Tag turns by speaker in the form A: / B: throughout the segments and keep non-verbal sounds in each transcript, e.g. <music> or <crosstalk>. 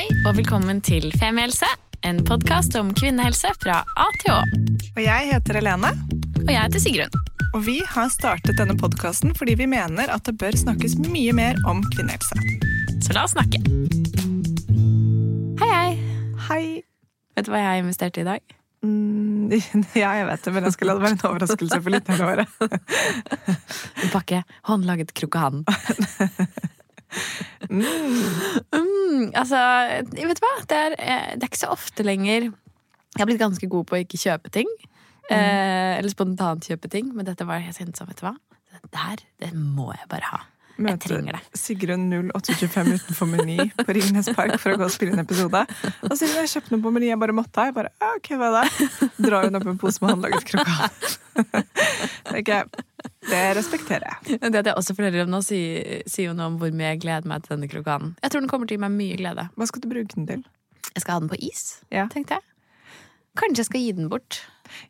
A: Hei og velkommen til Femihelse, en podkast om kvinnehelse fra A til Å.
B: Og jeg heter Helene,
A: Og jeg heter Sigrun.
B: og vi har startet denne podkasten fordi vi mener at det bør snakkes mye mer om kvinnehelse.
A: Så la oss snakke. Hei, hei.
B: Hei.
A: Vet du hva jeg investerte i dag?
B: Mm, <laughs> ja, jeg vet det, men jeg skulle la det være en overraskelse for lytterne våre. <laughs>
A: En pakke håndlaget krokan. <laughs> Mm, altså, vet du hva? Det er, eh, det er ikke så ofte lenger Jeg har blitt ganske god på å ikke kjøpe ting. Eh, eller spontant kjøpe ting. Men dette var helt sånn, vet du hva? Det der, det må jeg bare ha. Jeg trenger det.
B: Sigrun 0825 utenfor Meny på Ringnes Park for å gå og spille en episode. Og siden jeg kjøpte noe på Meny, jeg bare måtte. Jeg bare, ok, hva er det? Drar hun opp en pose med håndlaget. Tenker Det respekterer jeg.
A: Det at jeg også forteller om nå, sier, sier jo noe om hvor mye jeg gleder meg til denne krokanen. Jeg tror den kommer til å gi meg mye glede.
B: Hva skal du bruke den til?
A: Jeg skal ha den på is,
B: Ja.
A: tenkte jeg. Kanskje jeg skal gi den bort.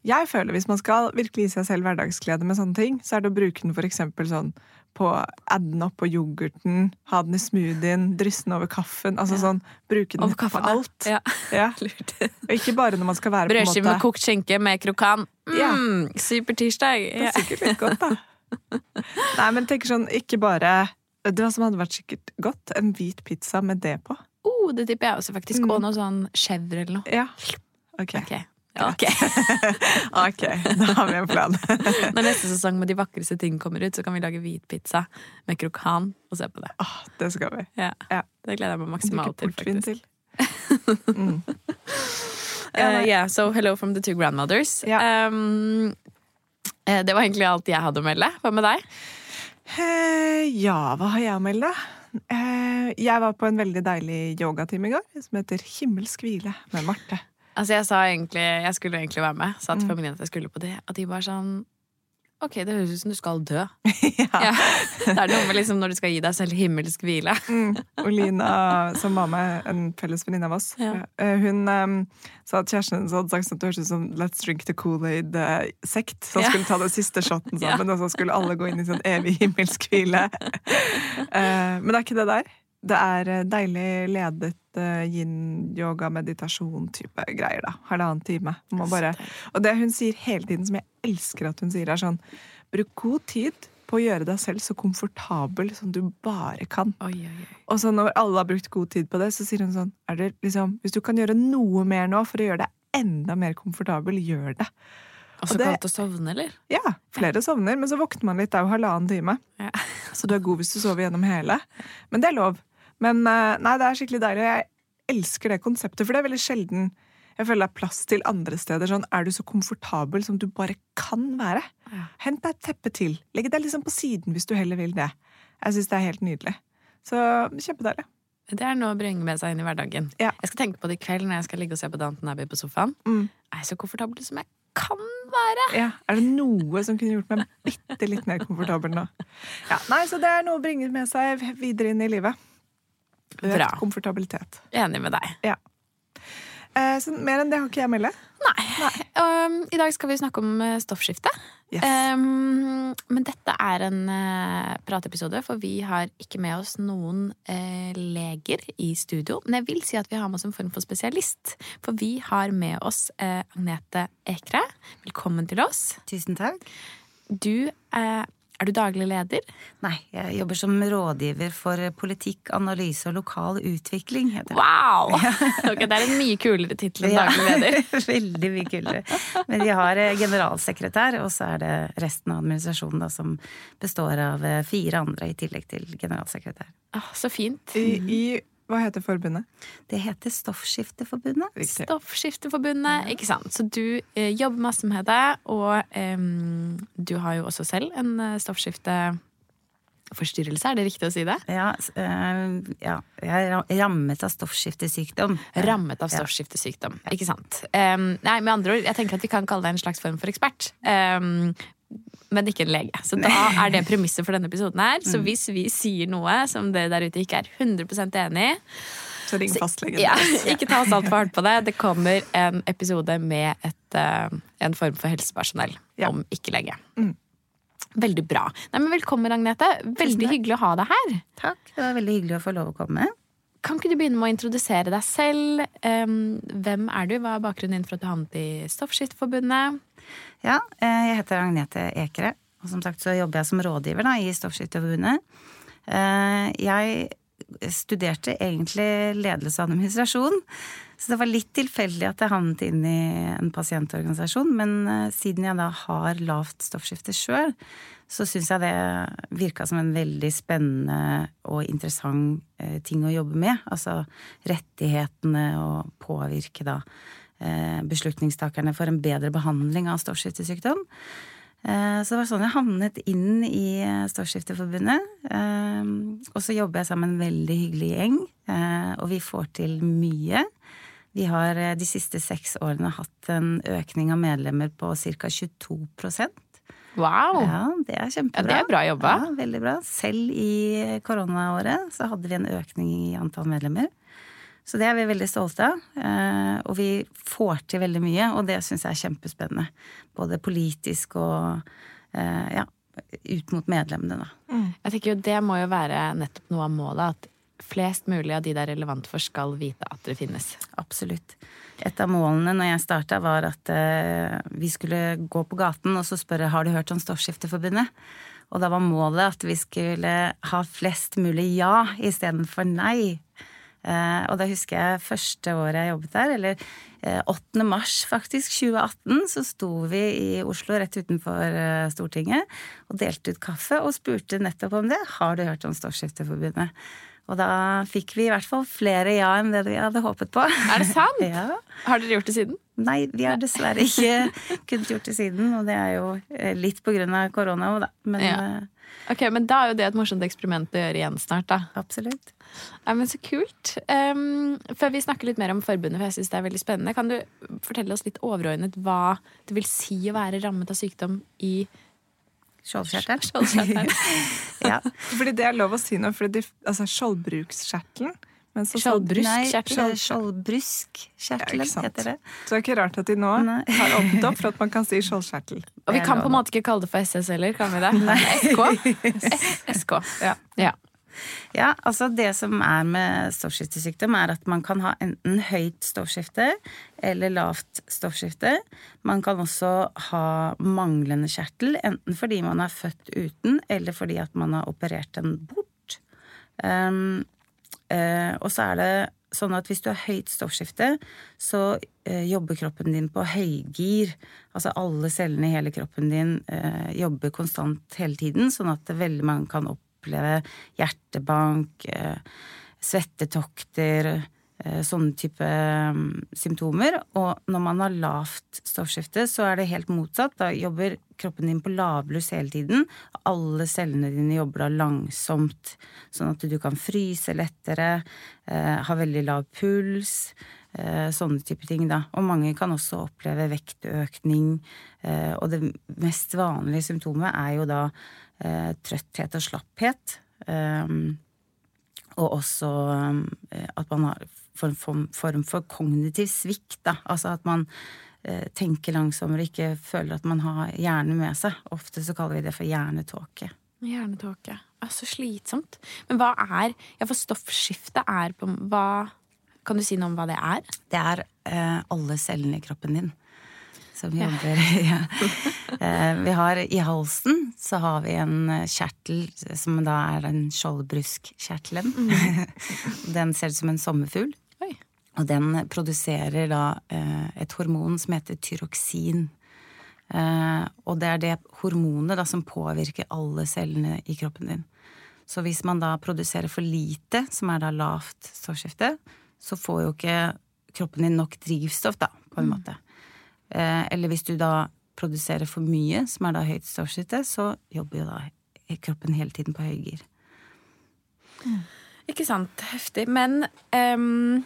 B: Jeg føler Hvis man skal virkelig gi seg selv hverdagsglede med sånne ting, så er det å bruke den for eksempel sånn på adden oppå opp på yoghurten, ha den i smoothien, drysse den over kaffen. Altså
A: Ja.
B: sånn, Bruke den
A: Over
B: på
A: kaffen.
B: alt.
A: Ja, <laughs>
B: Ja. <laughs>
A: lurt.
B: Og ikke bare når man skal være på en
A: Brødskive med kokt skinke med krokan.
B: Ja.
A: Mm, Supertirsdag.
B: Det er sikkert litt godt, da. <laughs> Nei, men tenker sånn, ikke bare Det var som hadde vært sikkert godt? En hvit pizza med det på.
A: Oh, det tipper jeg også, faktisk.
B: Mm.
A: Og noe sånn chèvre eller noe.
B: Ja. Ok.
A: Ok. Ok. <laughs>
B: ok, da har vi en plan. <laughs>
A: Når neste sesong med De vakreste ting kommer ut, så kan vi lage hvit pizza med krokan og se på det.
B: Åh, det skal vi.
A: Ja.
B: Ja.
A: Det gleder jeg meg maksimalt til. faktisk. <laughs>
B: Mm. Ja,
A: Uh, yeah, so hello from the two grandmothers.
B: Ja.
A: Um, uh, det var egentlig alt jeg hadde å melde. Hva med deg?
B: Uh, ja, hva har jeg å melde? Jeg var på en veldig deilig yogatime i går, som heter Himmelsk hvile med Marte.
A: Altså Jeg sa egentlig, jeg skulle egentlig være med. Sa til
B: Mm.
A: familien at jeg skulle på det. Og de bare sånn Ok, det høres ut som du skal dø. <laughs>
B: ja.
A: Ja. Det er noe med liksom når du skal gi deg selv himmelsk hvile. <laughs>
B: Mm. Lina, som var med, en felles venninne av oss,
A: Ja.
B: eh, hun um, sa at kjæresten hennes hadde sagt sånn at det hørtes ut som Let's drink the Kool-Aid-sekt. Så han skulle ta den siste shoten <laughs> sammen, og så skulle alle gå inn i sånn evig himmelsk hvile. uh, men det er ikke det der. Det er eh, deilig ledet eh, yin-yoga-meditasjon-type greier, da. Halvannen time. Bare Og det hun sier hele tiden, som jeg elsker at hun sier, er sånn Bruk god tid på å gjøre deg selv så komfortabel som du bare kan.
A: Oi, oi, oi.
B: Og så når alle har brukt god tid på det, så sier hun sånn det liksom, Hvis du kan gjøre noe mer nå for å gjøre deg enda mer komfortabel, gjør det.
A: Og så
B: Og det-
A: kaldt å sovne, eller?
B: Ja, flere sovner, men så våkner man litt. Jo halvannen time.
A: Ja.
B: Så du er god hvis du sover gjennom hele. Men det er lov. Men eh, nei, det er skikkelig deilig. og Jeg elsker det konseptet, for det er veldig sjelden jeg føler det er plass til andre steder. Sånn, er du så komfortabel som du bare kan være?
A: Ja.
B: Hent deg et teppe til. Legg deg liksom på siden hvis du heller vil det. Jeg syns det er helt nydelig. Så kjempedeilig.
A: Det er noe å bringe med seg inn i hverdagen.
B: Ja.
A: Jeg skal tenke på det i kveld når jeg skal ligge og se på Downton Abbey på sofaen.
B: Mm.
A: Er jeg så komfortabel som jeg kan være?
B: Ja, Er det noe som kunne gjort meg bitte litt mer komfortabel nå? Ja, nei, Så det er noe å bringe med seg videre inn i livet. Økt
A: Bra.
B: komfortabilitet.
A: Enig med deg.
B: Eh, så mer enn det har ikke jeg å melde.
A: Um, I dag skal vi snakke om eh, stoffskifte.
B: Yes.
A: Um, men dette er en uh, pratepisode, for vi har ikke med oss noen uh, leger i studio. Men jeg vil si at vi har med oss en form for spesialist. For vi har med oss uh, Agnete Ekre. Velkommen til oss.
C: Tusen takk.
A: Du eh, er du daglig leder?
C: Nei, jeg jobber som rådgiver for politikk, analyse og lokal utvikling. heter.
A: Wow! <laughs> Okay, det er en mye kulere tittel enn
C: Ja,
A: daglig leder. <laughs>
C: Veldig mye kulere. Men vi har eh, generalsekretær, og så er det resten av administrasjonen da, som består av eh, fire andre i tillegg til generalsekretær.
A: Ah, så fint.
B: I, I Hva heter forbundet?
C: Det heter Stoffskifteforbundet.
B: Riktig.
A: Stoffskifteforbundet, ikke sant. Så du eh, jobber masse med det, og eh, du har jo også selv en eh, stoffskifteforstyrrelse, er det riktig å si det?
C: Ja, Øh, ja, jeg er rammet av stoffskiftesykdom.
A: Rammet av
C: Ja.
A: ikke sant. Um, nei, med andre ord, jeg tenker at vi kan kalle deg en slags form for ekspert. Um, men ikke en lege. Så da <laughs> er det premisset for denne episoden her. Så hvis vi sier noe som dere der ute ikke er 100% enig i,
B: Så ring fastlegen. <laughs>
A: Ja, ikke ta oss altfor hardt på det. Det kommer en episode med et, eh, en form for helsepersonell om ikke lenge. Veldig bra. Nei, men Velkommen, Agnete. Veldig hyggelig å ha deg her.
C: Takk. Det var veldig hyggelig å få lov å komme.
A: kan ikke du begynne med å introdusere deg selv? Hvem er du? Hva er bakgrunnen din for at du havnet i Stoffskifteforbundet?
C: Ja, eh, jeg heter Agnete Ekere, og som sagt så jobber jeg som rådgiver da, i Stoffskifteforbundet. Eh, jeg studerte egentlig ledelse og administrasjon, så det var litt tilfeldig at jeg havnet inn i en pasientorganisasjon. Men eh, siden jeg da har lavt stoffskifte sjøl, så syns jeg det virka som en veldig spennende og interessant eh, ting å jobbe med. Altså rettighetene og påvirke da eh, beslutningstakerne for en bedre behandling av stoffskiftesykdom. Så det var sånn jeg havnet inn i Stoffskifteforbundet. Og så jobber jeg sammen med en veldig hyggelig gjeng, og vi får til mye. Vi har de siste seks årene hatt en økning av medlemmer på ca. 22%
A: Wow!
C: Ja, det er kjempebra.
A: Ja, det er bra jobba.
C: Ja, veldig bra. Selv i koronaåret så hadde vi en økning i antall medlemmer. Så det er vi veldig stolte av. Eh, og vi får til veldig mye, og det syns jeg er kjempespennende. Både politisk og eh, ja, ut mot medlemmene, da.
A: Mm. Jeg tenker jo Det må jo være nettopp noe av målet. At flest mulig av de det er relevant for, skal vite at det finnes.
C: Absolutt. Et av målene når jeg starta, var at uh, vi skulle gå på gaten og så spørre har du hørt om Stoffskifteforbundet. Og da var målet at vi skulle ha flest mulig ja istedenfor nei. Uh, og da husker jeg første året jeg jobbet der, eller uh, eh, 8. mars faktisk, 2018, så sto vi i Oslo rett utenfor Stortinget og delte ut kaffe og spurte nettopp om det. Har du hørt om Stoffskifteforbundet? Og da fikk vi i hvert fall flere ja enn det vi hadde håpet på.
A: Er det sant? <laughs>
C: ja.
A: Har dere gjort det siden?
C: Nei, vi har dessverre ikke <laughs> kunnet gjort det siden. Og det er jo eh, litt på grunn av korona òg, da. Men, ja.
A: Eh, ok, men da er jo det et morsomt eksperiment å gjøre igjen snart, da.
C: Absolutt.
A: Ja, men Så kult. Um, før vi snakker litt mer om forbundet, for jeg syns det er veldig spennende, kan du fortelle oss litt overordnet hva det vil si å være rammet av sykdom i
C: Skjoldkjertelen. <laughs>
B: ja. Fordi det er lov å si noe, for altså skjoldbrukskjertelen
A: Skjoldbruskkjertelen?
C: Skjoldbruskkjertelen heter det.
B: Så det er ikke rart at de nå Nei. har åpnet opp for at man kan si skjoldkjertel.
A: Og vi kan på en måte ikke kalle det for SS heller, kan vi det? Nei. SK. SK.
B: Ja.
A: ja.
C: Ja, altså Det som er med stoffskiftesykdom, er at man kan ha enten høyt stoffskifte eller lavt stoffskifte. Man kan også ha manglende kjertel, enten fordi man er født uten, eller fordi at man har operert den bort. Um, uh, og så er det sånn at hvis du har høyt stoffskifte, så uh, jobber kroppen din på høygir. Altså alle cellene i hele kroppen din uh, jobber konstant hele tiden, sånn at veldig mange kan opp oppleve hjertebank, eh, svettetokter, eh, sånne type mm, symptomer. Og når man har lavt stoffskifte, så er det helt motsatt. Da jobber kroppen din på lavbluss hele tiden. Alle cellene dine jobber da langsomt, sånn at du kan fryse lettere, eh, ha veldig lav puls. Sånne type ting, da. Og mange kan også oppleve vektøkning. Og det mest vanlige symptomet er jo da eh, trøtthet og slapphet. Og også at man har en form, for kognitiv svikt. Da. Altså at man eh, tenker langsommere ikke føler at man har hjernen med seg. Ofte så kaller vi det for hjernetåke.
A: Hjernetåke. Så slitsomt. Men hva er Ja, for stoffskifte er på hva Kan du si noe om hva det er?
C: Det er eh, alle cellene i kroppen din som jobber <laughs> ja. Eh, vi har I halsen så har vi en eh, kjertel som da er den skjoldbruskkjertelen. Mm. <laughs> den ser ut som en sommerfugl. Oi. Og den produserer da eh, et hormon som heter tyroksin. Og det er det hormonet da som påvirker alle cellene i kroppen din. Så hvis man da produserer for lite, som er da lavt stoffskifte, så får jo ikke kroppen din nok drivstoff, da, på en mm. måte. Eh, eller hvis du da produserer for mye, som er da høyt stoffskifte, så jobber jo da kroppen hele tiden på høygir.
A: Mm. Ikke sant. Heftig. Men um,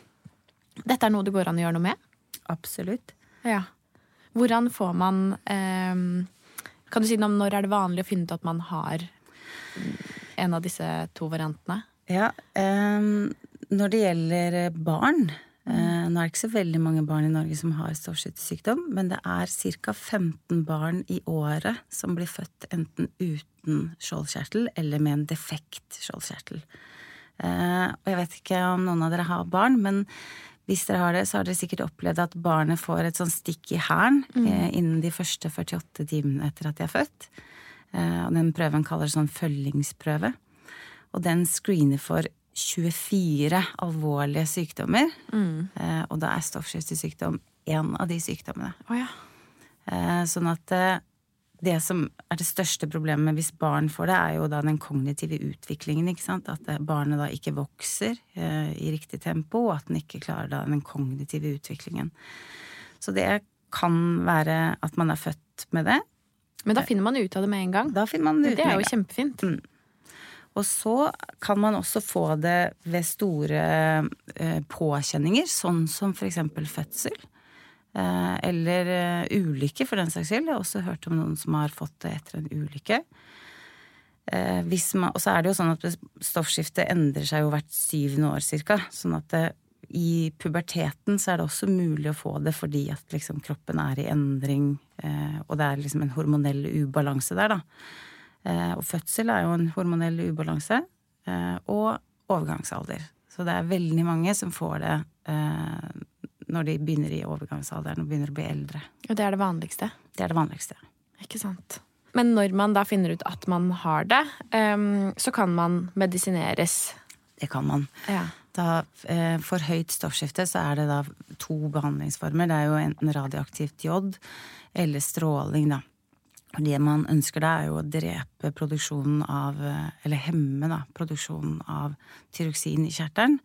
A: dette er noe det går an å gjøre noe med?
C: Absolutt.
A: Ja. Hvordan får man um, Kan du si noe om når er det vanlig å finne ut at man har en av disse to variantene?
C: Ja, um, når det gjelder barn, uh, nå er det ikke så veldig mange barn i Norge som har stoffskiftesykdom, men det er ca. 15 barn i året som blir født enten uten skjoldkjertel eller med en defekt skjoldkjertel. Uh, og jeg vet ikke om noen av dere har barn, men hvis dere har det, så har dere sikkert opplevd at barnet får et sånn stikk i hælen eh, innen de første 48 timene etter at de er født. Eh, og den prøven kaller det sånn følgingsprøve. Og den screener for 24 alvorlige sykdommer. Mm. og da er stoffskiftesykdom én av de sykdommene.
A: Oh, ja.
C: Eh, sånn at eh, det som er det største problemet hvis barn får det, er jo da den kognitive utviklingen. ikke sant? At eh, barnet da ikke vokser eh, i riktig tempo, og at den ikke klarer da den kognitive utviklingen. Så det kan være at man er født med det.
A: Men da finner man ut av det med en gang.
C: Da finner man det ut
A: det er
C: med en
A: jo
C: kjempefint.
A: kjempefint.
C: Og så kan man også få det ved store eh, påkjenninger, sånn som eksempel fødsel. Eh, eller eh, ulykke, for den saks skyld. Jeg har også hørt om noen som har fått det etter en ulykke. Man, og så er det jo sånn at stoffskiftet endrer seg jo hvert syvende år cirka. Sånn at det, i puberteten så er det også mulig å få det fordi at liksom kroppen er i endring, og det er liksom en hormonell ubalanse der, da. Eh, og fødsel er jo en hormonell ubalanse. eh, Og overgangsalder. Så det er veldig mange som får det eh, når de begynner i overgangsalderen og begynner å bli eldre.
A: Og det er det vanligste.
C: Det er det vanligste.
A: Ikke sant. Men når man da finner ut at man har det, ehm, så kan man medisineres.
C: Det kan man.
A: Ja.
C: Da, for høyt stoffskifte så er det da to behandlingsformer. Det er jo enten radioaktivt jod eller stråling, da. Det man ønsker da, er jo å drepe produksjonen av Eller hemme, da, produksjonen av tyroksin i kjertelen.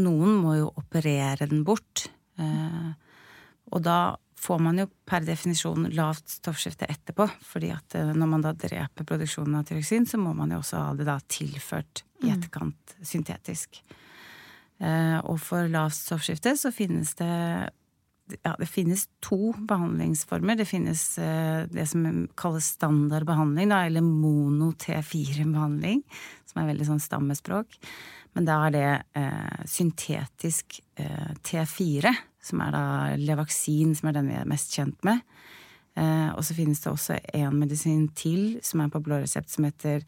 C: Noen må jo operere den bort. Eh, og da får man jo per definisjon lavt stoffskifte etterpå. fordi at eh, når man da dreper produksjonen av tyroksin, så må man jo også ha det da tilført i etterkant syntetisk. Eh, og for lavt stoffskifte så finnes det ja, det finnes to behandlingsformer. Det finnes eh, det som kalles standardbehandling, da, eller mono-T4-behandling, som er veldig sånn stammespråk. Men da er det eh, syntetisk eh, T4, som er da Levaksin, som er den vi er mest kjent med. Eh, og så finnes det også en medisin til som er på blå resept, som heter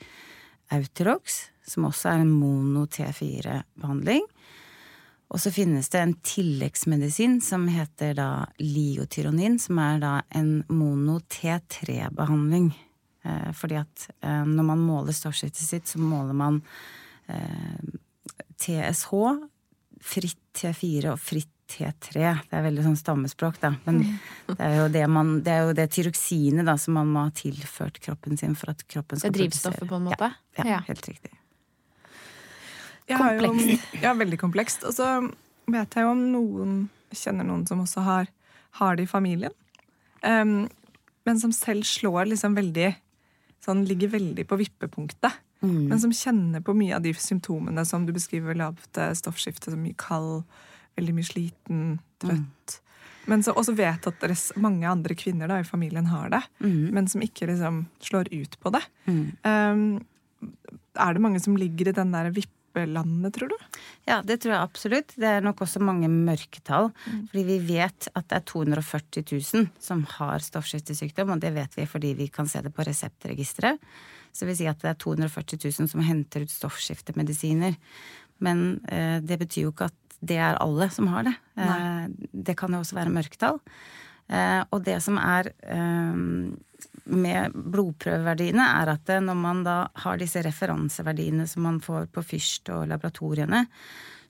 C: Autorox, som også er en mono-T4-behandling. Og så finnes det en tilleggsmedisin som heter da liotyronin, som er da en mono-T3-behandling. Eh, fordi at eh, når man måler stoffskiftet sitt, så måler man eh, TSH, fritt T4 og fritt T3. Det er veldig sånn stammespråk, da. Men det er jo det, man, det, er jo det tyroksinet da, som man må ha tilført kroppen sin for at kroppen skal produsere.
A: Det er drivstoffet, på en måte?
C: Ja, ja,
A: Ja.
C: helt riktig.
B: Jeg har jo-
A: Komplekst.
B: Ja, veldig komplekst. Og så vet jeg jo om noen kjenner noen som også har, har det i familien. Um, men som selv slår liksom veldig Sånn ligger veldig på vippepunktet.
C: Mm.
B: Men som kjenner på mye av de symptomene som du beskriver. Lavt eh, stoffskifte, så mye kald, veldig mye sliten, trøtt. Men så også vet at deres, mange andre kvinner da, i familien har det, men som ikke liksom slår ut på det.
C: Mm.
B: Um, er det mange som ligger i den der vippelandet, tror du?
C: Ja, det tror jeg absolutt. Det er nok også mange mørketall. Fordi vi vet at det er 240 000 som har stoffskiftesykdom, og det vet vi fordi vi kan se det på reseptregisteret. Så vil si at det er 240 000 som henter ut stoffskiftemedisiner. Men eh, det betyr jo ikke at det er alle som har det. Eh, det kan jo også være mørketall. Eh, og det som er eh, med blodprøveverdiene, er at når man da har disse referanseverdiene som man får på Fyrst og laboratoriene,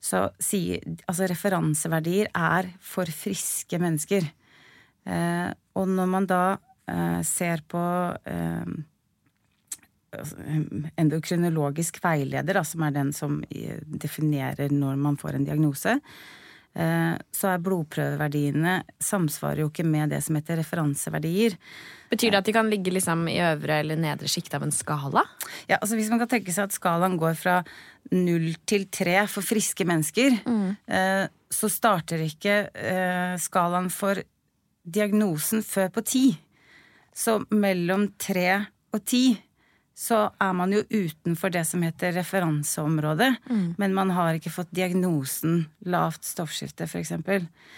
C: så sier Altså, referanseverdier er for friske mennesker. Eh, og når man da eh, ser på eh, endokrinologisk veileder, da, som er den som eh, definerer når man får en diagnose, eh, så er blodprøveverdiene samsvarer jo ikke med det som heter referanseverdier.
A: Betyr det at de kan ligge liksom i øvre eller nedre sjikt av en skala?
C: Ja, altså Hvis man kan tenke seg at skalaen går fra null til tre for friske mennesker, mm. så starter ikke eh, skalaen for diagnosen før på ti. Så mellom tre og ti så er man jo utenfor det som heter referanseområdet, men man har ikke fått diagnosen lavt stoffskifte, f.eks.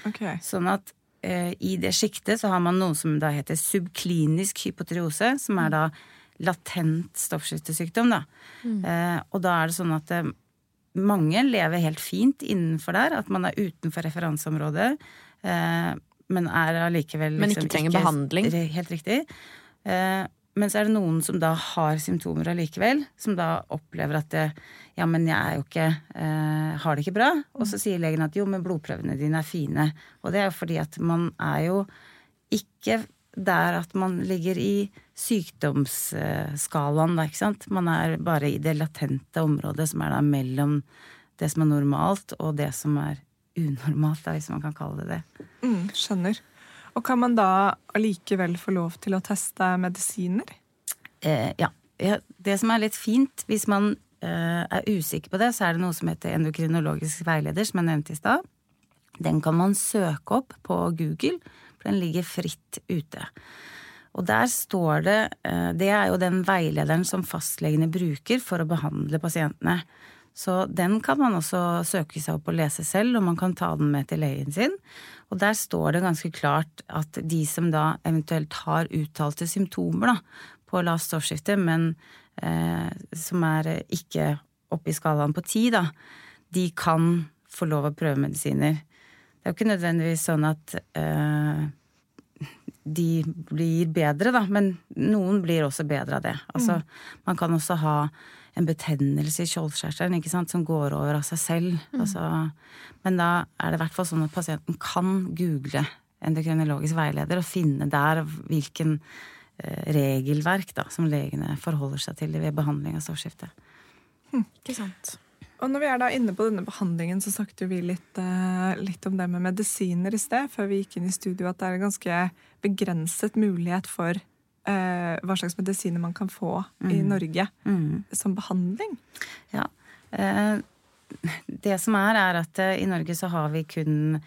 B: Okay.
C: Sånn at eh, i det sjiktet så har man noe som da heter subklinisk hypotriose, som er da latent stoffskiftesykdom, da. Eh, og da er det sånn at eh, mange lever helt fint innenfor der, at man er utenfor referanseområdet, eh, men er allikevel
A: Men ikke trenger behandling.
C: Helt riktig. Eh, men så er det noen som da har symptomer allikevel, som da opplever at det, ja, men jeg er jo ikke eh, har det ikke bra. Og så sier legen at jo, men blodprøvene dine er fine. Og det er jo fordi at man er jo ikke der at man ligger i sykdomsskalaen, da, ikke sant. Man er bare i det latente området som er da mellom det som er normalt, og det som er unormalt, da, hvis man kan kalle det det.
B: Mm, skjønner. Og kan man da allikevel få lov til å teste medisiner?
C: Eh, ja. Det som er litt fint, hvis man eh, er usikker på det, så er det noe som heter endokrinologisk veileder, som jeg nevnte i stad. Den kan man søke opp på Google, for den ligger fritt ute. Og der står det eh, Det er jo den veilederen som fastlegene bruker for å behandle pasientene. Så den kan man også søke seg opp og lese selv, og man kan ta den med til legen sin. Og der står det ganske klart at de som da eventuelt har uttalte symptomer da, på lavt stoffskifte, men eh, som er ikke oppe i skalaen på ti, da, de kan få lov å prøve medisiner. Det er jo ikke nødvendigvis sånn at eh, de blir bedre, da, men noen blir også bedre av det. Altså, mm. man kan også ha en betennelse i skjoldskjertelen som går over av seg selv. Mm. Altså, men da er det i hvert fall sånn at pasienten kan google endokrinologisk veileder og finne der hvilken eh, regelverk da, som legene forholder seg til ved behandling av stoffskifte.
A: Mm, ikke sant.
B: Og når vi er da inne på denne behandlingen, så snakket vi litt, eh, litt, om det med medisiner i sted, før vi gikk inn i studio, at det er en ganske begrenset mulighet for eh, hva slags medisiner man kan få mm. i Norge mm. som behandling?
C: Ja. Eh, det som er, er at eh, i Norge så har vi kun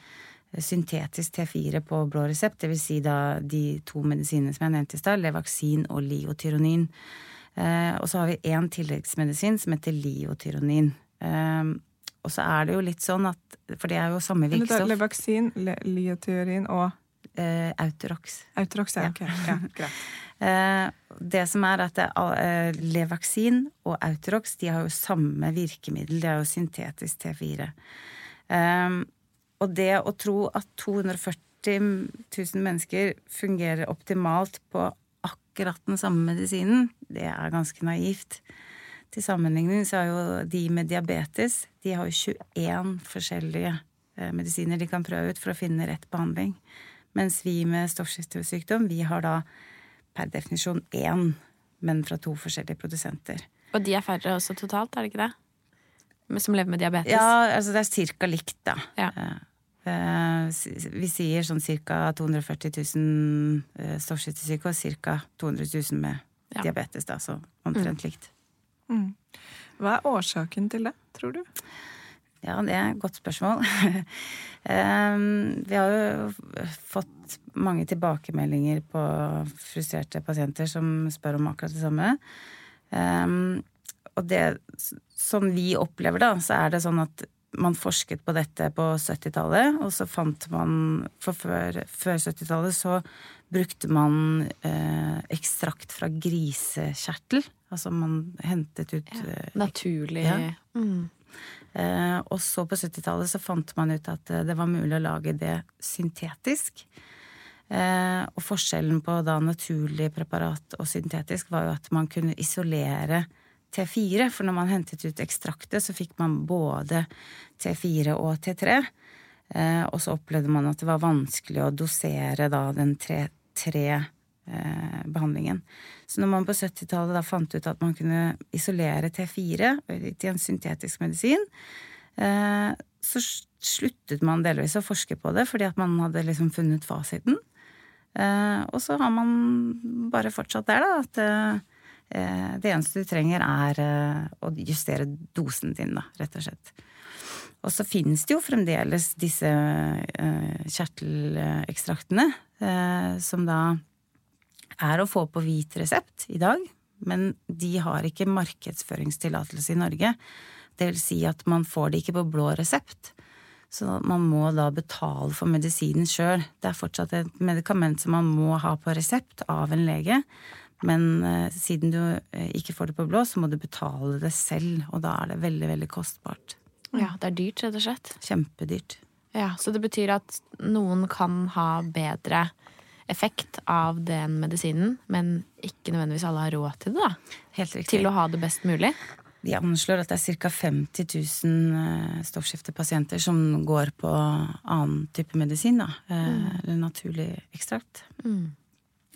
C: syntetisk T4 på blå resept, dvs. Si da de to medisinene som jeg nevnte i stad, Levaksin og Liotyronin. Eh, og så har vi én tilleggsmedisin som heter Liotyronin. Eh, og så er det jo litt sånn at For det er jo samme virkestoff.
B: Levaksin, Liotyronin og
C: eh, Autorox.
B: Autorox, ja. Ok, ja, greit. <laughs>
C: Eh, det som er at eh, Levaksin og Autorox de har jo samme virkemiddel. Det er jo syntetisk T4. Eh, og det å tro at 240 000 mennesker fungerer optimalt på akkurat den samme medisinen, det er ganske naivt. Til sammenligning så har jo de med diabetes de har jo 21 forskjellige medisiner de kan prøve ut for å finne rett behandling. Mens vi med stoffskiftesykdom, vi har da per definisjon én, men fra to forskjellige produsenter.
A: Og de er færre også totalt, er det ikke det? Som lever med diabetes?
C: Ja, altså det er cirka likt, da. Ja. Eh, vi sier sånn ca. 240 000 stoffskiftesyke og ca. 200 000 med ja. diabetes, da, så omtrent mm. likt.
B: Mm. Hva er årsaken til det, tror du?
C: Ja, det er et godt spørsmål. <laughs> Vi har jo fått mange tilbakemeldinger på frustrerte pasienter som spør om akkurat det samme. Og det som vi opplever da, så er det sånn at man forsket på dette på 70-tallet, og så fant man For før, før 70-tallet så brukte man eh, ekstrakt fra grisekjertel. Altså man hentet ut ja,
A: eh, Naturlig. Ja. Mm.
C: Eh, og så på 70-tallet så fant man ut at eh, det var mulig å lage det syntetisk. Eh, og forskjellen på da naturlig preparat og syntetisk var jo at man kunne isolere T4. For når man hentet ut ekstraktet, så fikk man både T4 og T3. Og så opplevde man at det var vanskelig å dosere da den 3 eh, behandlingen. Så når man på 70-tallet da fant ut at man kunne isolere T4 til en syntetisk medisin, eh, så sluttet man delvis å forske på det, fordi at man hadde liksom funnet fasiten. Eh, og så har man bare fortsatt der, da, at eh, det eneste du trenger, er eh, å justere dosen din, da, rett og slett. Og så finnes det jo fremdeles disse eh, kjertelekstraktene, som da er å få på hvit resept i dag, men de har ikke markedsføringstillatelse i Norge. Det vil si at man får det ikke på blå resept. Så man må da betale for medisinen sjøl. Det er fortsatt et medikament som man må ha på resept av en lege, Men eh, siden du eh, ikke får det på blå, så må du betale det selv, og da er det veldig, veldig kostbart.
A: Ja, det er dyrt, rett og slett.
C: Kjempedyrt.
A: Ja, Så det betyr at noen kan ha bedre effekt av den medisinen, men ikke nødvendigvis alle har råd til det, da.
C: Helt riktig.
A: Til å ha det best mulig.
C: De anslår at det er ca. 50 000 eh, stoffskiftepasienter som går på annen type medisin, da. Mm. Eller naturlig ekstrakt.
A: Mm.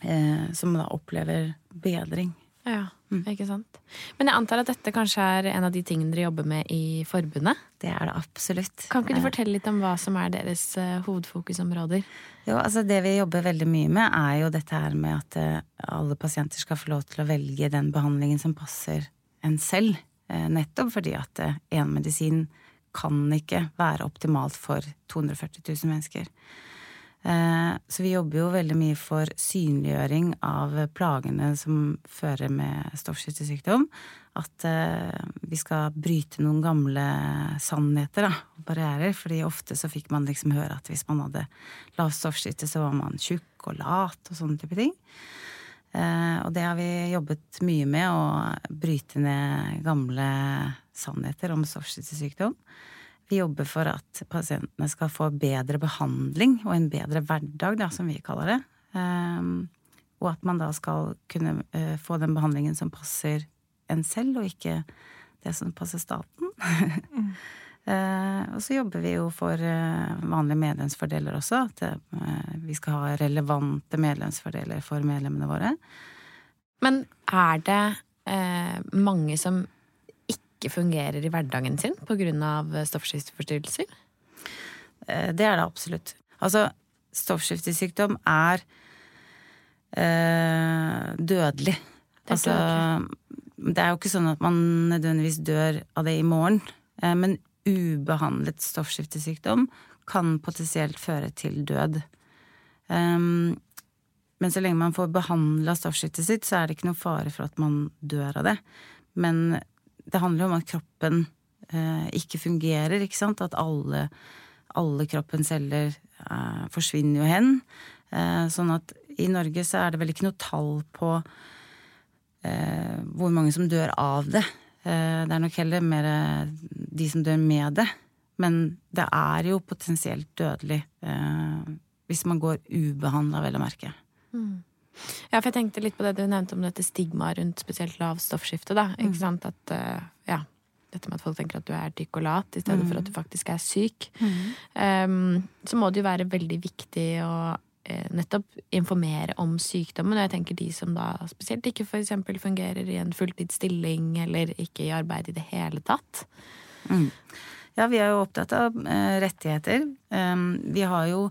C: eh, Som da opplever bedring.
A: Ja, ikke sant. Men jeg antar at dette kanskje er en av de tingene dere jobber med i forbundet?
C: Det er det absolutt.
A: Kan ikke du
C: Eh,
A: fortelle litt om hva som er deres eh, hovedfokusområder?
C: Jo, altså Det vi jobber veldig mye med, er jo dette her med at eh, alle pasienter skal få lov til å velge den behandlingen som passer en selv. Nettopp fordi at én medisin kan ikke være optimalt for 240 000 mennesker. Eh, Så vi jobber jo veldig mye for synliggjøring av plagene som fører med stoffskiftesykdom. At eh, vi skal bryte noen gamle sannheter og barrierer. fordi ofte så fikk man liksom høre at hvis man hadde lavt stoffskifte, så var man tjukk og lat og sånne type ting. Eh, og det har vi jobbet mye med, å bryte ned gamle sannheter om stoffskiftesykdom. Jobber for at pasientene skal få bedre behandling og en bedre hverdag, da, som vi kaller det. Um, og at man da skal kunne uh, få den behandlingen som passer en selv, og ikke det som passer staten. <laughs> Eh, og så jobber vi jo for uh, vanlige medlemsfordeler også. At vi skal ha relevante medlemsfordeler for medlemmene våre.
A: Men er det mange som ikke fungerer i hverdagen sin pga. stoffskifteforstyrrelser?
C: Eh, Det er det absolutt. Altså, stoffskiftesykdom er øh, dødelig.
A: Det er
C: altså, det er jo ikke sånn at man nødvendigvis dør av det i morgen. Eh, men ubehandlet stoffskiftesykdom kan potensielt føre til død. Um, men så lenge man får behandla stoffskiftet sitt, så er det ikke noe fare for at man dør av det. Men det handler jo om at kroppen eh, ikke fungerer, ikke sant? At alle, alle kroppens celler eh, forsvinner jo hen. Eh, sånn at i Norge så er det vel ikke noe tall på eh, hvor mange som dør av det. Eh, det er nok heller mer eh, de som dør med det. Men det er jo potensielt dødelig hvis man går ubehandla, vel å merke.
A: Ja, for jeg tenkte litt på det du nevnte om dette stigmaet rundt spesielt lav stoffskifte. da, ikke sant? At, eh, ja, dette med at folk tenker at du er tykk og lat, i stedet for at du faktisk er syk. Um, så må det jo være veldig viktig å eh, nettopp informere om sykdommen. Og jeg tenker de som da spesielt ikke eksempel fungerer i en fulltidsstilling, eller ikke i arbeid i det hele tatt.
C: Ja, vi er jo opptatt av eh, rettigheter. Um, vi har jo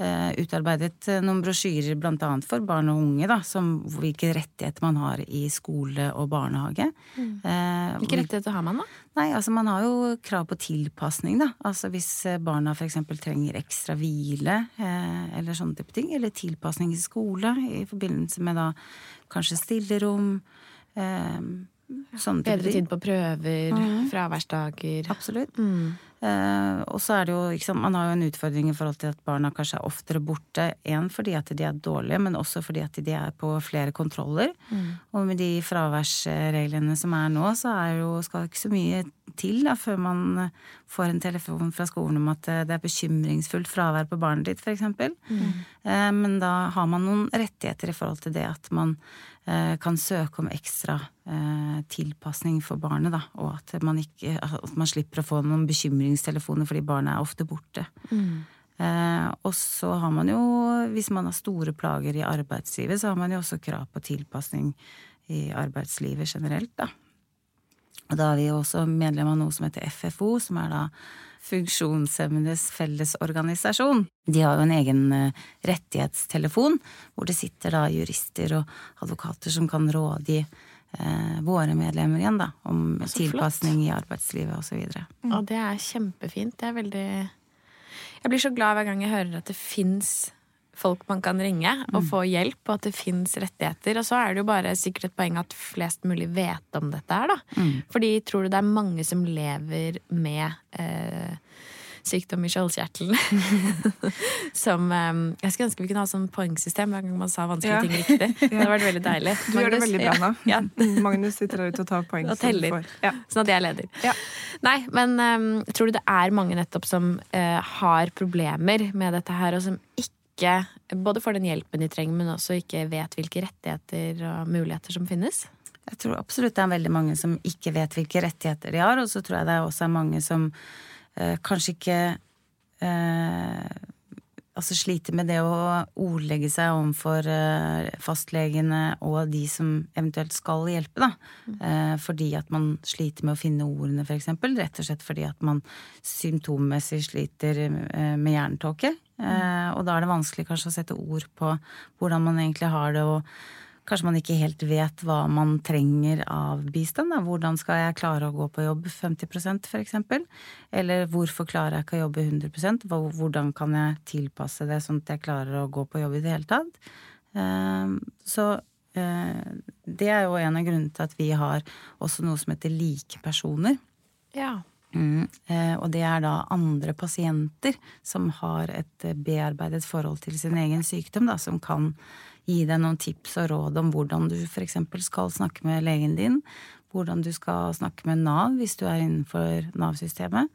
C: utarbeidet eh, noen brosjyrer annet for barn og unge, da, som hvilke rettigheter man har i skole og barnehage. Mm.
A: Hvilke rettigheter har man, da?
C: Nei, altså man har jo krav på tilpasning, da. Altså hvis eh, barna f.eks. trenger ekstra hvile eh, eller sånne type ting. Eller tilpasning i skole i forbindelse med da kanskje stillerom. Eh, sånne type
A: Bedre
C: ting.
A: tid på prøver, fraværsdager.
C: Absolutt.
A: Mm.
C: Eh, og så er det jo, sant, man har jo en utfordring i forhold til at barna kanskje er oftere borte. Én fordi at de er dårlige, men også fordi at de er på flere kontroller. Og med de fraværsreglene som er nå, så er jo, skal det ikke så mye til da, før man får en telefon fra skolen om at eh, det er bekymringsfullt fravær på barnet ditt, f.eks. Eh, men da har man noen rettigheter i forhold til det at man kan søke om ekstra eh, tilpasning for barnet, da. Og at man, ikke, at man slipper å få noen bekymringstelefoner fordi barnet er ofte borte. Eh, og så har man jo, hvis man har store plager i arbeidslivet, så har man jo også krav på tilpasning i arbeidslivet generelt, da. Og da er vi jo også medlem av noe som heter FFO, som er da Funksjonshemmedes Fellesorganisasjon. De har jo en egen eh, rettighetstelefon, hvor det sitter da jurister og advokater som kan rådgi eh, våre medlemmer igjen, da, om tilpasning i arbeidslivet og så videre.
A: Og det er kjempefint. Det er veldig Jeg blir så glad hver gang jeg hører at det fins folk man kan ringe og få hjelp, og at det fins rettigheter. Og så er det jo bare sikkert et poeng at flest mulig vet om dette her, da. Fordi tror du det er mange som lever med eh, sykdom i skjoldkjertelen. som um, Jeg skulle ønske vi kunne ha sånn poengsystem hver gang man sa vanskelige
B: Ja.
A: ting riktig. <laughs> Det hadde vært veldig deilig.
B: Du gjør det veldig bra nå.
A: Ja. <laughs>
B: Magnus sitter der ute og tar poeng.
A: Og teller.
B: Ja.
A: Sånn at jeg leder.
B: Ja.
A: Nei, men um, tror du det er mange nettopp som uh, har problemer med dette her, og som ikke både får den hjelpen de trenger, men også ikke vet hvilke rettigheter og muligheter som finnes?
C: Jeg tror absolutt det er veldig mange som ikke vet hvilke rettigheter de har, og så tror jeg det også er mange som eh, kanskje ikke eh, Altså sliter med det å ordlegge seg overfor eh, fastlegene og de som eventuelt skal hjelpe, da. Eh, fordi at man sliter med å finne ordene, eksempel. Rett og slett fordi at man symptommessig sliter eh, med hjernetåke. Eh, og da er det vanskelig kanskje å sette ord på hvordan man egentlig har det, og Kanskje man ikke helt vet hva man trenger av bistand. Da. Hvordan skal jeg klare å gå på jobb 50% for eksempel? Eller hvorfor klarer jeg ikke å jobbe 100 Hva- Hvordan kan jeg tilpasse det sånn at jeg klarer å gå på jobb i det hele tatt? Eh, Så eh, det er jo en av grunnene til at vi har også noe som heter likepersoner.
A: Ja.
C: Mm, eh, og det er da andre pasienter som har et bearbeidet forhold til sin egen sykdom, da, som kan gi deg noen tips og råd om hvordan du f.eks. skal snakke med legen din, hvordan du skal snakke med Nav hvis du er innenfor Nav-systemet,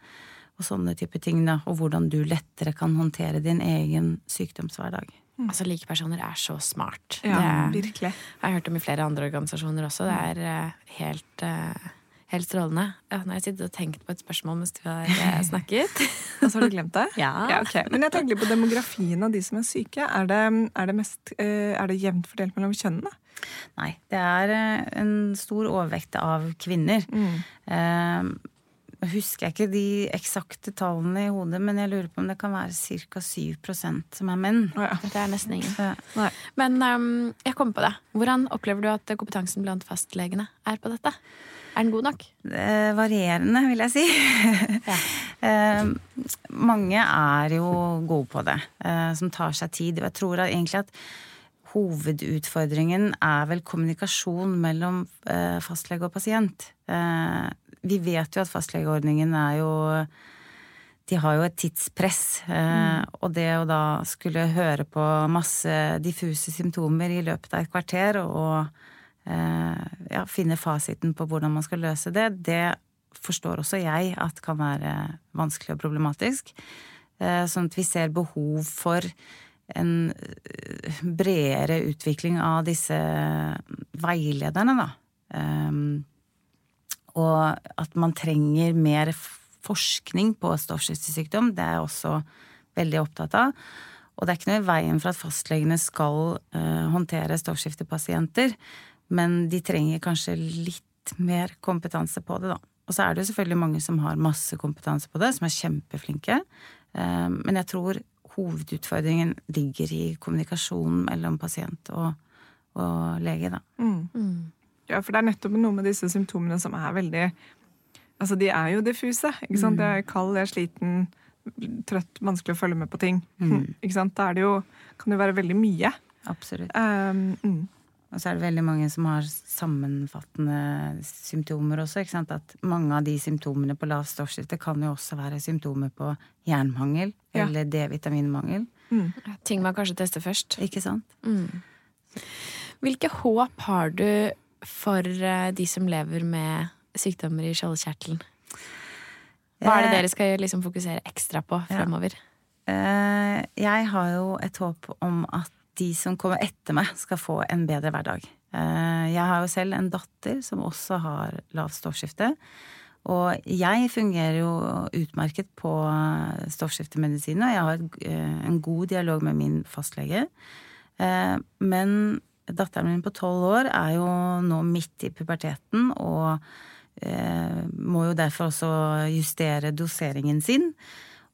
C: og sånne type ting, da, og hvordan du lettere kan håndtere din egen sykdomshverdag.
A: Altså, likepersoner er så smart.
B: Ja,
A: det er,
B: virkelig.
A: jeg har hørt om i flere andre organisasjoner også. Det er eh, helt, eh, helt strålende. Ja, nå har jeg sittet og tenkt på et spørsmål mens du har eh, <laughs> snakket.
B: Og <laughs> så har du glemt det?
A: Ja.
B: Ja, ok. Men jeg tenker litt på demografien av de som er syke. Er det, er det, mest, eh, er det jevnt fordelt mellom kjønnene?
C: Nei, det er eh, en stor overvekt av kvinner. Eh, Nå husker jeg ikke de eksakte tallene i hodet, men jeg lurer på om det kan være ca. 7% som er menn.
B: Ja.
A: Det er nesten ingen.
B: Nei.
A: Men um, jeg kom på det. Hvordan opplever du at kompetansen blant fastlegene er på dette? Er den god nok?
C: Eh, varierende, vil jeg si. <laughs>
A: Ja.
C: eh, mange er jo gode på det, eh, som tar seg tid. Og jeg tror at egentlig at hovedutfordringen er vel kommunikasjon mellom eh, fastlege og pasient. Eh, vi vet jo at fastlegeordningen er jo de har jo et tidspress, eh, og det å da skulle høre på masse diffuse symptomer i løpet av et kvarter og ja, finne fasiten på hvordan man skal løse det, det forstår også jeg at kan være vanskelig og problematisk. Eh, sånn at vi ser behov for en eh, bredere utvikling av disse veilederne, da. Og at man trenger mer forskning på stoffskiftesykdom, det er jeg også veldig opptatt av. Og det er ikke noe i veien for at fastlegene skal eh, håndtere stoffskiftepasienter, men de trenger kanskje litt mer kompetanse på det, da. Og så er det jo selvfølgelig mange som har masse kompetanse på det, som er kjempeflinke. Eh, men jeg tror hovedutfordringen ligger i kommunikasjonen mellom pasient og, og lege, da.
B: Ja, for det er nettopp noe med disse symptomene som er veldig Altså, de er jo diffuse. ikke sant? Jeg er kald, jeg er sliten, trøtt, vanskelig å følge med på ting. <laughs> Ikke sant? Da er det jo, kan det jo være veldig mye.
C: Absolutt.
B: Um, mm.
C: Og så er det veldig mange som har sammenfattende symptomer også. ikke sant? At mange av de symptomene på lavt stoffskifte kan jo også være symptomer på jernmangel
B: Ja.
C: eller D-vitaminmangel.
A: Ting man kanskje tester først.
C: Ikke sant?
A: Hvilke håp har du for eh, de som lever med sykdommer i skjoldkjertelen? Hva er det
C: Eh,
A: dere skal liksom fokusere ekstra på fremover?
C: Ja. jeg har jo et håp om at de som kommer etter meg, skal få en bedre hverdag. Eh, jeg har jo selv en datter som også har lavt stoffskifte. Og jeg fungerer jo utmerket på stoffskiftemedisin, og jeg har eh, en god dialog med min fastlege. Eh, Men datteren min på tolv år er jo nå midt i puberteten og eh, må jo derfor også justere doseringen sin.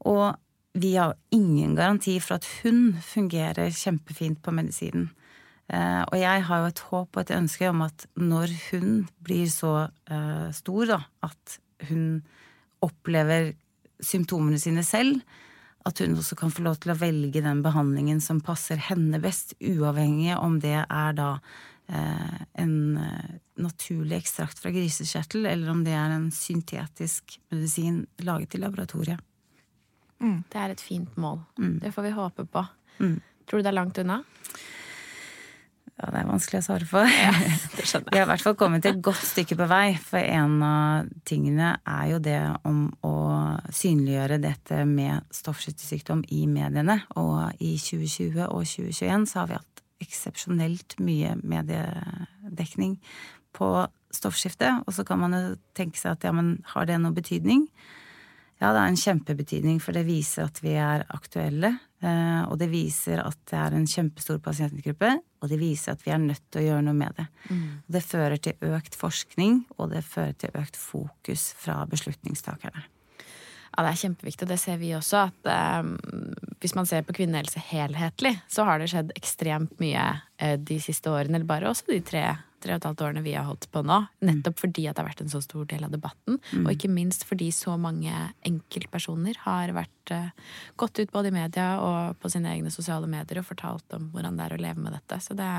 C: Og vi har ingen garanti for at hun fungerer kjempefint på medisinen. Eh, og jeg har jo et håp og et ønske om at når hun blir så eh, stor, da, at hun opplever symptomene sine selv, at hun også kan få lov til å velge den behandlingen som passer henne best, uavhengig om det er da eh, en naturlig ekstrakt fra grisekjertel, eller om det er en syntetisk medisin laget i laboratoriet.
B: Mm.
A: Det er et fint mål.
C: Mm.
A: Det får vi håpe på.
C: Mm.
A: Tror du det er langt unna?
C: Ja, det er vanskelig å svare på.
A: Det skjønner
C: Vi har i hvert fall kommet et godt stykke på vei, for en av tingene er jo det om å synliggjøre dette med stoffskiftesykdom i mediene. Og i 2020 og 2021 så har vi hatt eksepsjonelt mye mediedekning på stoffskifte. Og så kan man jo tenke seg at ja, men har det noe betydning? Ja, det er en kjempebetydning, for det viser at vi er aktuelle. eh, Og det viser at det er en kjempestor pasientgruppe, og det viser at vi er nødt til å gjøre noe med det. Og Det fører til økt forskning, og det fører til økt fokus fra beslutningstakerne.
A: Ja, det er kjempeviktig, og det ser vi også. At eh, hvis man ser på kvinnehelse helhetlig, så har det skjedd ekstremt mye eh, de siste årene, eller bare også de tre, tre og et halvt årene vi har holdt på nå. Nettopp fordi at det har vært en så stor del av debatten, og ikke minst fordi så mange enkeltpersoner har vært uh, gått ut både i media og på sine egne sosiale medier og fortalt om hvordan det er å leve med dette. Så det,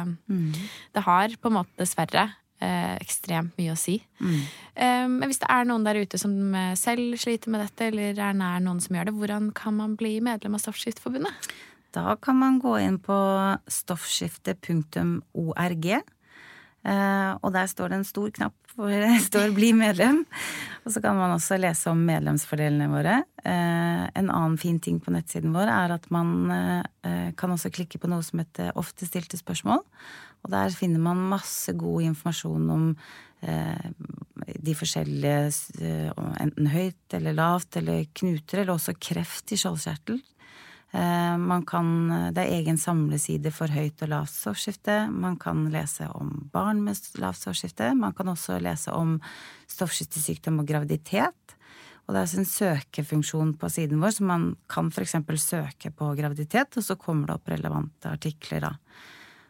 A: det har på en måte dessverre eh, ekstremt mye å si. Eh, Men hvis det er noen der ute som eh, selv sliter med dette, eller er nær noen som gjør det, hvordan kan man bli medlem av Stoffskiftforbundet?
C: Da kan man gå inn på stoffskifte.org. eh, Og der står det en stor knapp hvor det <laughs> står 'bli medlem'. Og så kan man også lese om medlemsfordelene våre. Eh, En annen fin ting på nettsiden vår er at man eh, kan også klikke på noe som heter 'ofte stilte spørsmål'. Og der finner man masse god informasjon om de forskjellige Enten høyt eller lavt eller knuter, eller også kreft i skjoldkjertel. Eh, Man kan, det er egen samleside for høyt og lavt stoffskifte. Man kan lese om barn med lavt stoffskifte. Man kan også lese om stoffskiftesykdom og graviditet. Og det er også en søkefunksjon på siden vår, så man kan f.eks. søke på graviditet, og så kommer det opp relevante artikler da.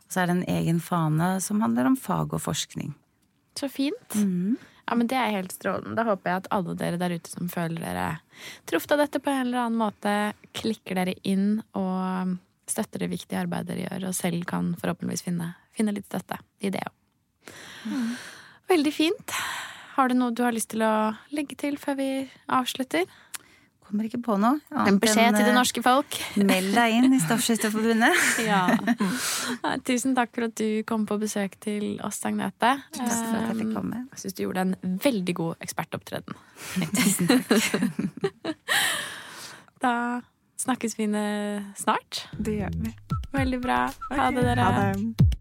C: Og så er det en egen fane som handler om fag og forskning.
A: Så fint. Ja, men Det er helt strålende. Da håper jeg at alle dere der ute som føler dere truffet av dette på en eller annen måte, klikker dere inn og støtter det viktige arbeidet dere gjør, og selv kan forhåpentligvis finne, finne litt støtte i det òg. Veldig fint. Har du noe du har lyst til å legge til før vi avslutter?
C: Kommer ikke på noe.
A: En beskjed
C: enn,
A: til det
C: eh,
A: norske folk.
C: Meld deg inn i Stoffskifteforbundet. <laughs>
A: Ja. Tusen takk for at du kom på besøk til oss, Agnete.
C: Tusen for at jeg fikk komme.
A: Jeg syns du gjorde en veldig god ekspertopptreden. <laughs>
C: Tusen takk. <laughs>
A: Da snakkes vi snart.
B: Det gjør vi.
A: Veldig bra. Ha det, dere.
B: Ha det.